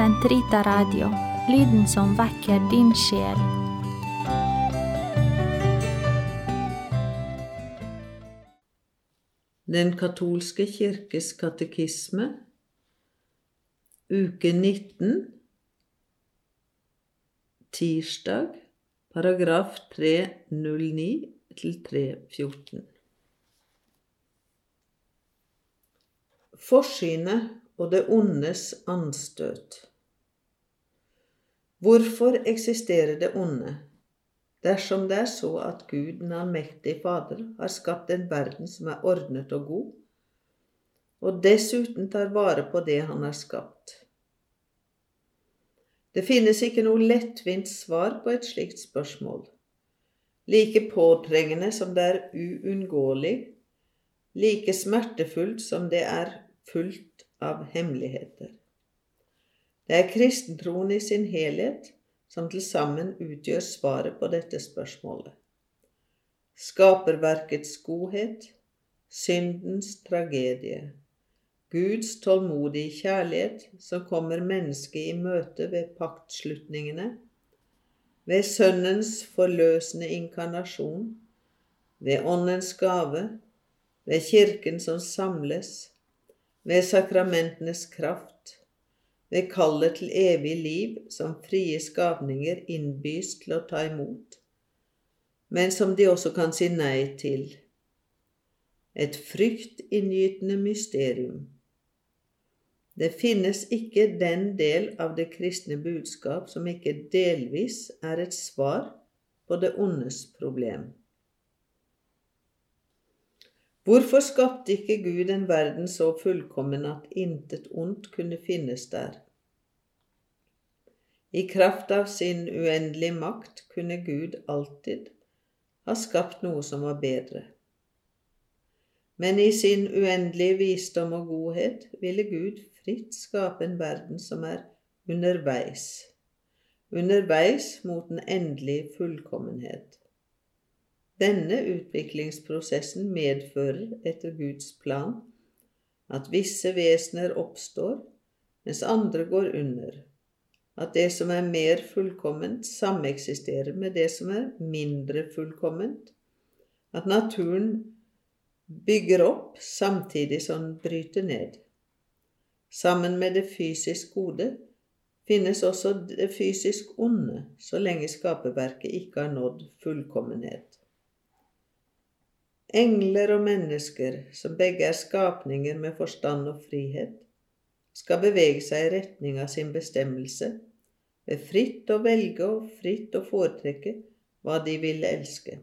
Sentrita Radio, lyden som vekker din sjel. Den katolske kirkes katekisme, uke 19, tirsdag, paragraf 309 til 314. Forsynet og det ondes anstøt. Hvorfor eksisterer det onde? Dersom det er så at Gud, den allmektige Fader, har skapt en verden som er ordnet og god, og dessuten tar vare på det han har skapt. Det finnes ikke noe lettvint svar på et slikt spørsmål. Like påtrengende som det er uunngåelig, like smertefullt som det er fullt av hemmeligheter. Det er kristentroen i sin helhet som til sammen utgjør svaret på dette spørsmålet. Skaperverkets godhet, syndens tragedie, Guds tålmodige kjærlighet som kommer mennesket i møte ved paktslutningene, ved Sønnens forløsende inkarnasjon, ved Åndens gave, ved Kirken som samles, ved sakramentenes kraft, ved kallet til evig liv som frie skapninger innbys til å ta imot, men som de også kan si nei til. Et fryktinngytende mysterium. Det finnes ikke den del av det kristne budskap som ikke delvis er et svar på det ondes problem. Hvorfor skapte ikke Gud en verden så fullkommen at intet ondt kunne finnes der? I kraft av sin uendelige makt kunne Gud alltid ha skapt noe som var bedre. Men i sin uendelige visdom og godhet ville Gud fritt skape en verden som er underveis, underveis mot den endelige fullkommenhet. Denne utviklingsprosessen medfører etter Guds plan at visse vesener oppstår, mens andre går under, at det som er mer fullkomment, sameksisterer med det som er mindre fullkomment, at naturen bygger opp samtidig som den bryter ned. Sammen med det fysisk gode finnes også det fysisk onde, så lenge skaperverket ikke har nådd fullkommenhet. Engler og mennesker, som begge er skapninger med forstand og frihet, skal bevege seg i retning av sin bestemmelse, ved fritt å velge og fritt å foretrekke hva de vil elske.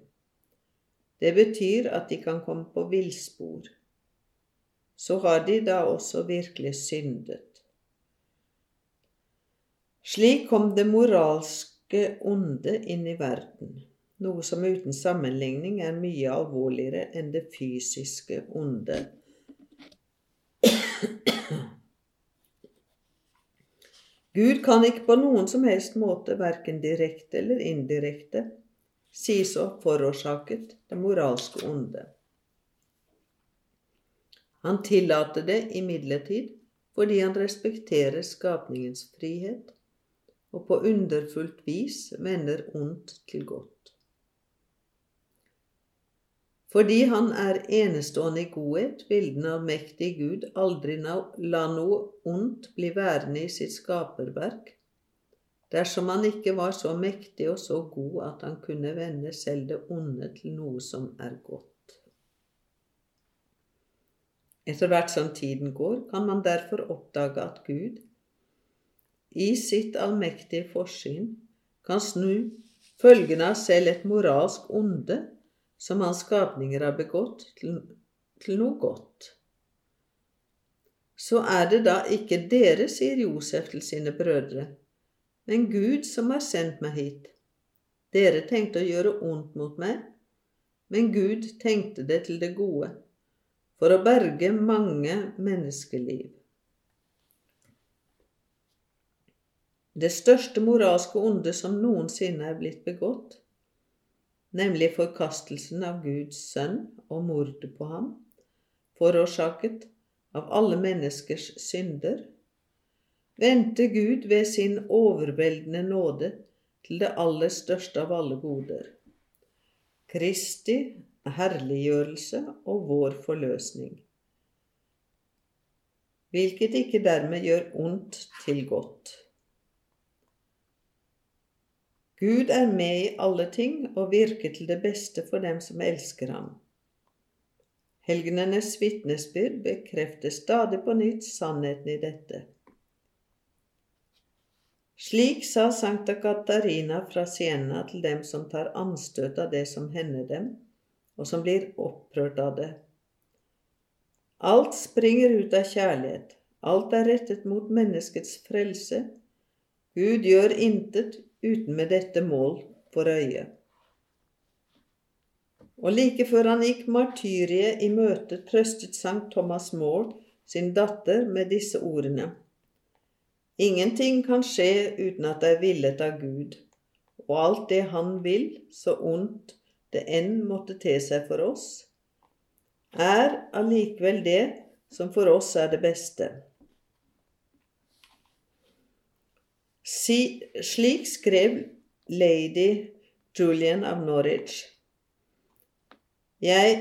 Det betyr at de kan komme på villspor. Så har de da også virkelig syndet. Slik kom det moralske onde inn i verden noe som uten sammenligning er mye alvorligere enn det fysiske onde. Gud kan ikke på noen som helst måte, verken direkte eller indirekte, sies å ha forårsaket det moralske onde. Han tillater det imidlertid fordi han respekterer skapningens frihet og på underfullt vis vender ondt til godt. Fordi han er enestående i godhet, vil den allmektige Gud aldri la noe ondt bli værende i sitt skaperverk, dersom han ikke var så mektig og så god at han kunne vende selv det onde til noe som er godt. Etter hvert som tiden går, kan man derfor oppdage at Gud, i sitt allmektige forsyn, kan snu følgene av selv et moralsk onde som hans skapninger har begått, til, til noe godt. Så er det da ikke dere, sier Josef til sine brødre, men Gud som har sendt meg hit. Dere tenkte å gjøre ondt mot meg, men Gud tenkte det til det gode, for å berge mange menneskeliv. Det største moralske onde som noensinne er blitt begått, nemlig forkastelsen av Guds sønn og mordet på ham, forårsaket av alle menneskers synder, vendte Gud ved sin overveldende nåde til det aller største av alle goder. Kristi herliggjørelse og vår forløsning. Hvilket ikke dermed gjør ondt til godt. Gud er med i alle ting og virker til det beste for dem som elsker ham. Helgenenes vitnesbyrd bekrefter stadig på nytt sannheten i dette. Slik sa Sankta Katarina fra Siena til dem som tar anstøt av det som hender dem, og som blir opprørt av det. Alt springer ut av kjærlighet, alt er rettet mot menneskets frelse. Gud gjør intet uten med dette mål for øye. Og like før han gikk martyriet i møte, trøstet Sankt Thomas More sin datter med disse ordene. Ingenting kan skje uten at det er villet av Gud, og alt det Han vil, så ondt det enn måtte te seg for oss, er allikevel det som for oss er det beste. Si, slik skrev lady Julian av Norwich. Jeg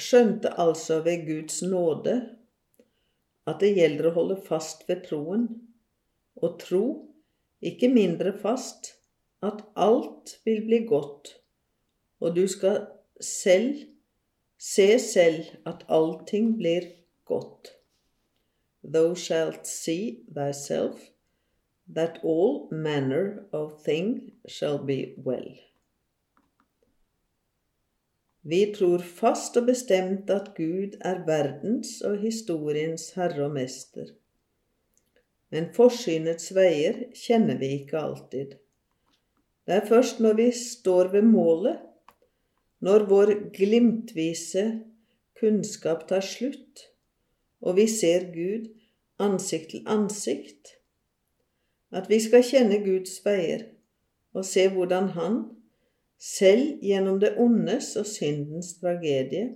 skjønte altså ved Guds nåde at det gjelder å holde fast ved troen, og tro, ikke mindre fast, at alt vil bli godt, og du skal selv se selv at allting blir godt. Thou shalt see thyself that all manner of thing shall be well. Vi tror fast og bestemt at Gud er verdens og historiens herre og mester. Men forsynets veier kjenner vi ikke alltid. Det er først når vi står ved målet, når vår glimtvise kunnskap tar slutt, og vi ser Gud ansikt til ansikt, at vi skal kjenne Guds veier og se hvordan Han, selv gjennom det ondes og syndens tragedie,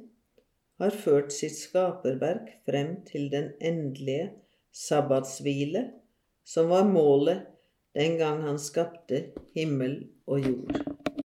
har ført sitt skaperverk frem til den endelige sabbatshvile, som var målet den gang Han skapte himmel og jord.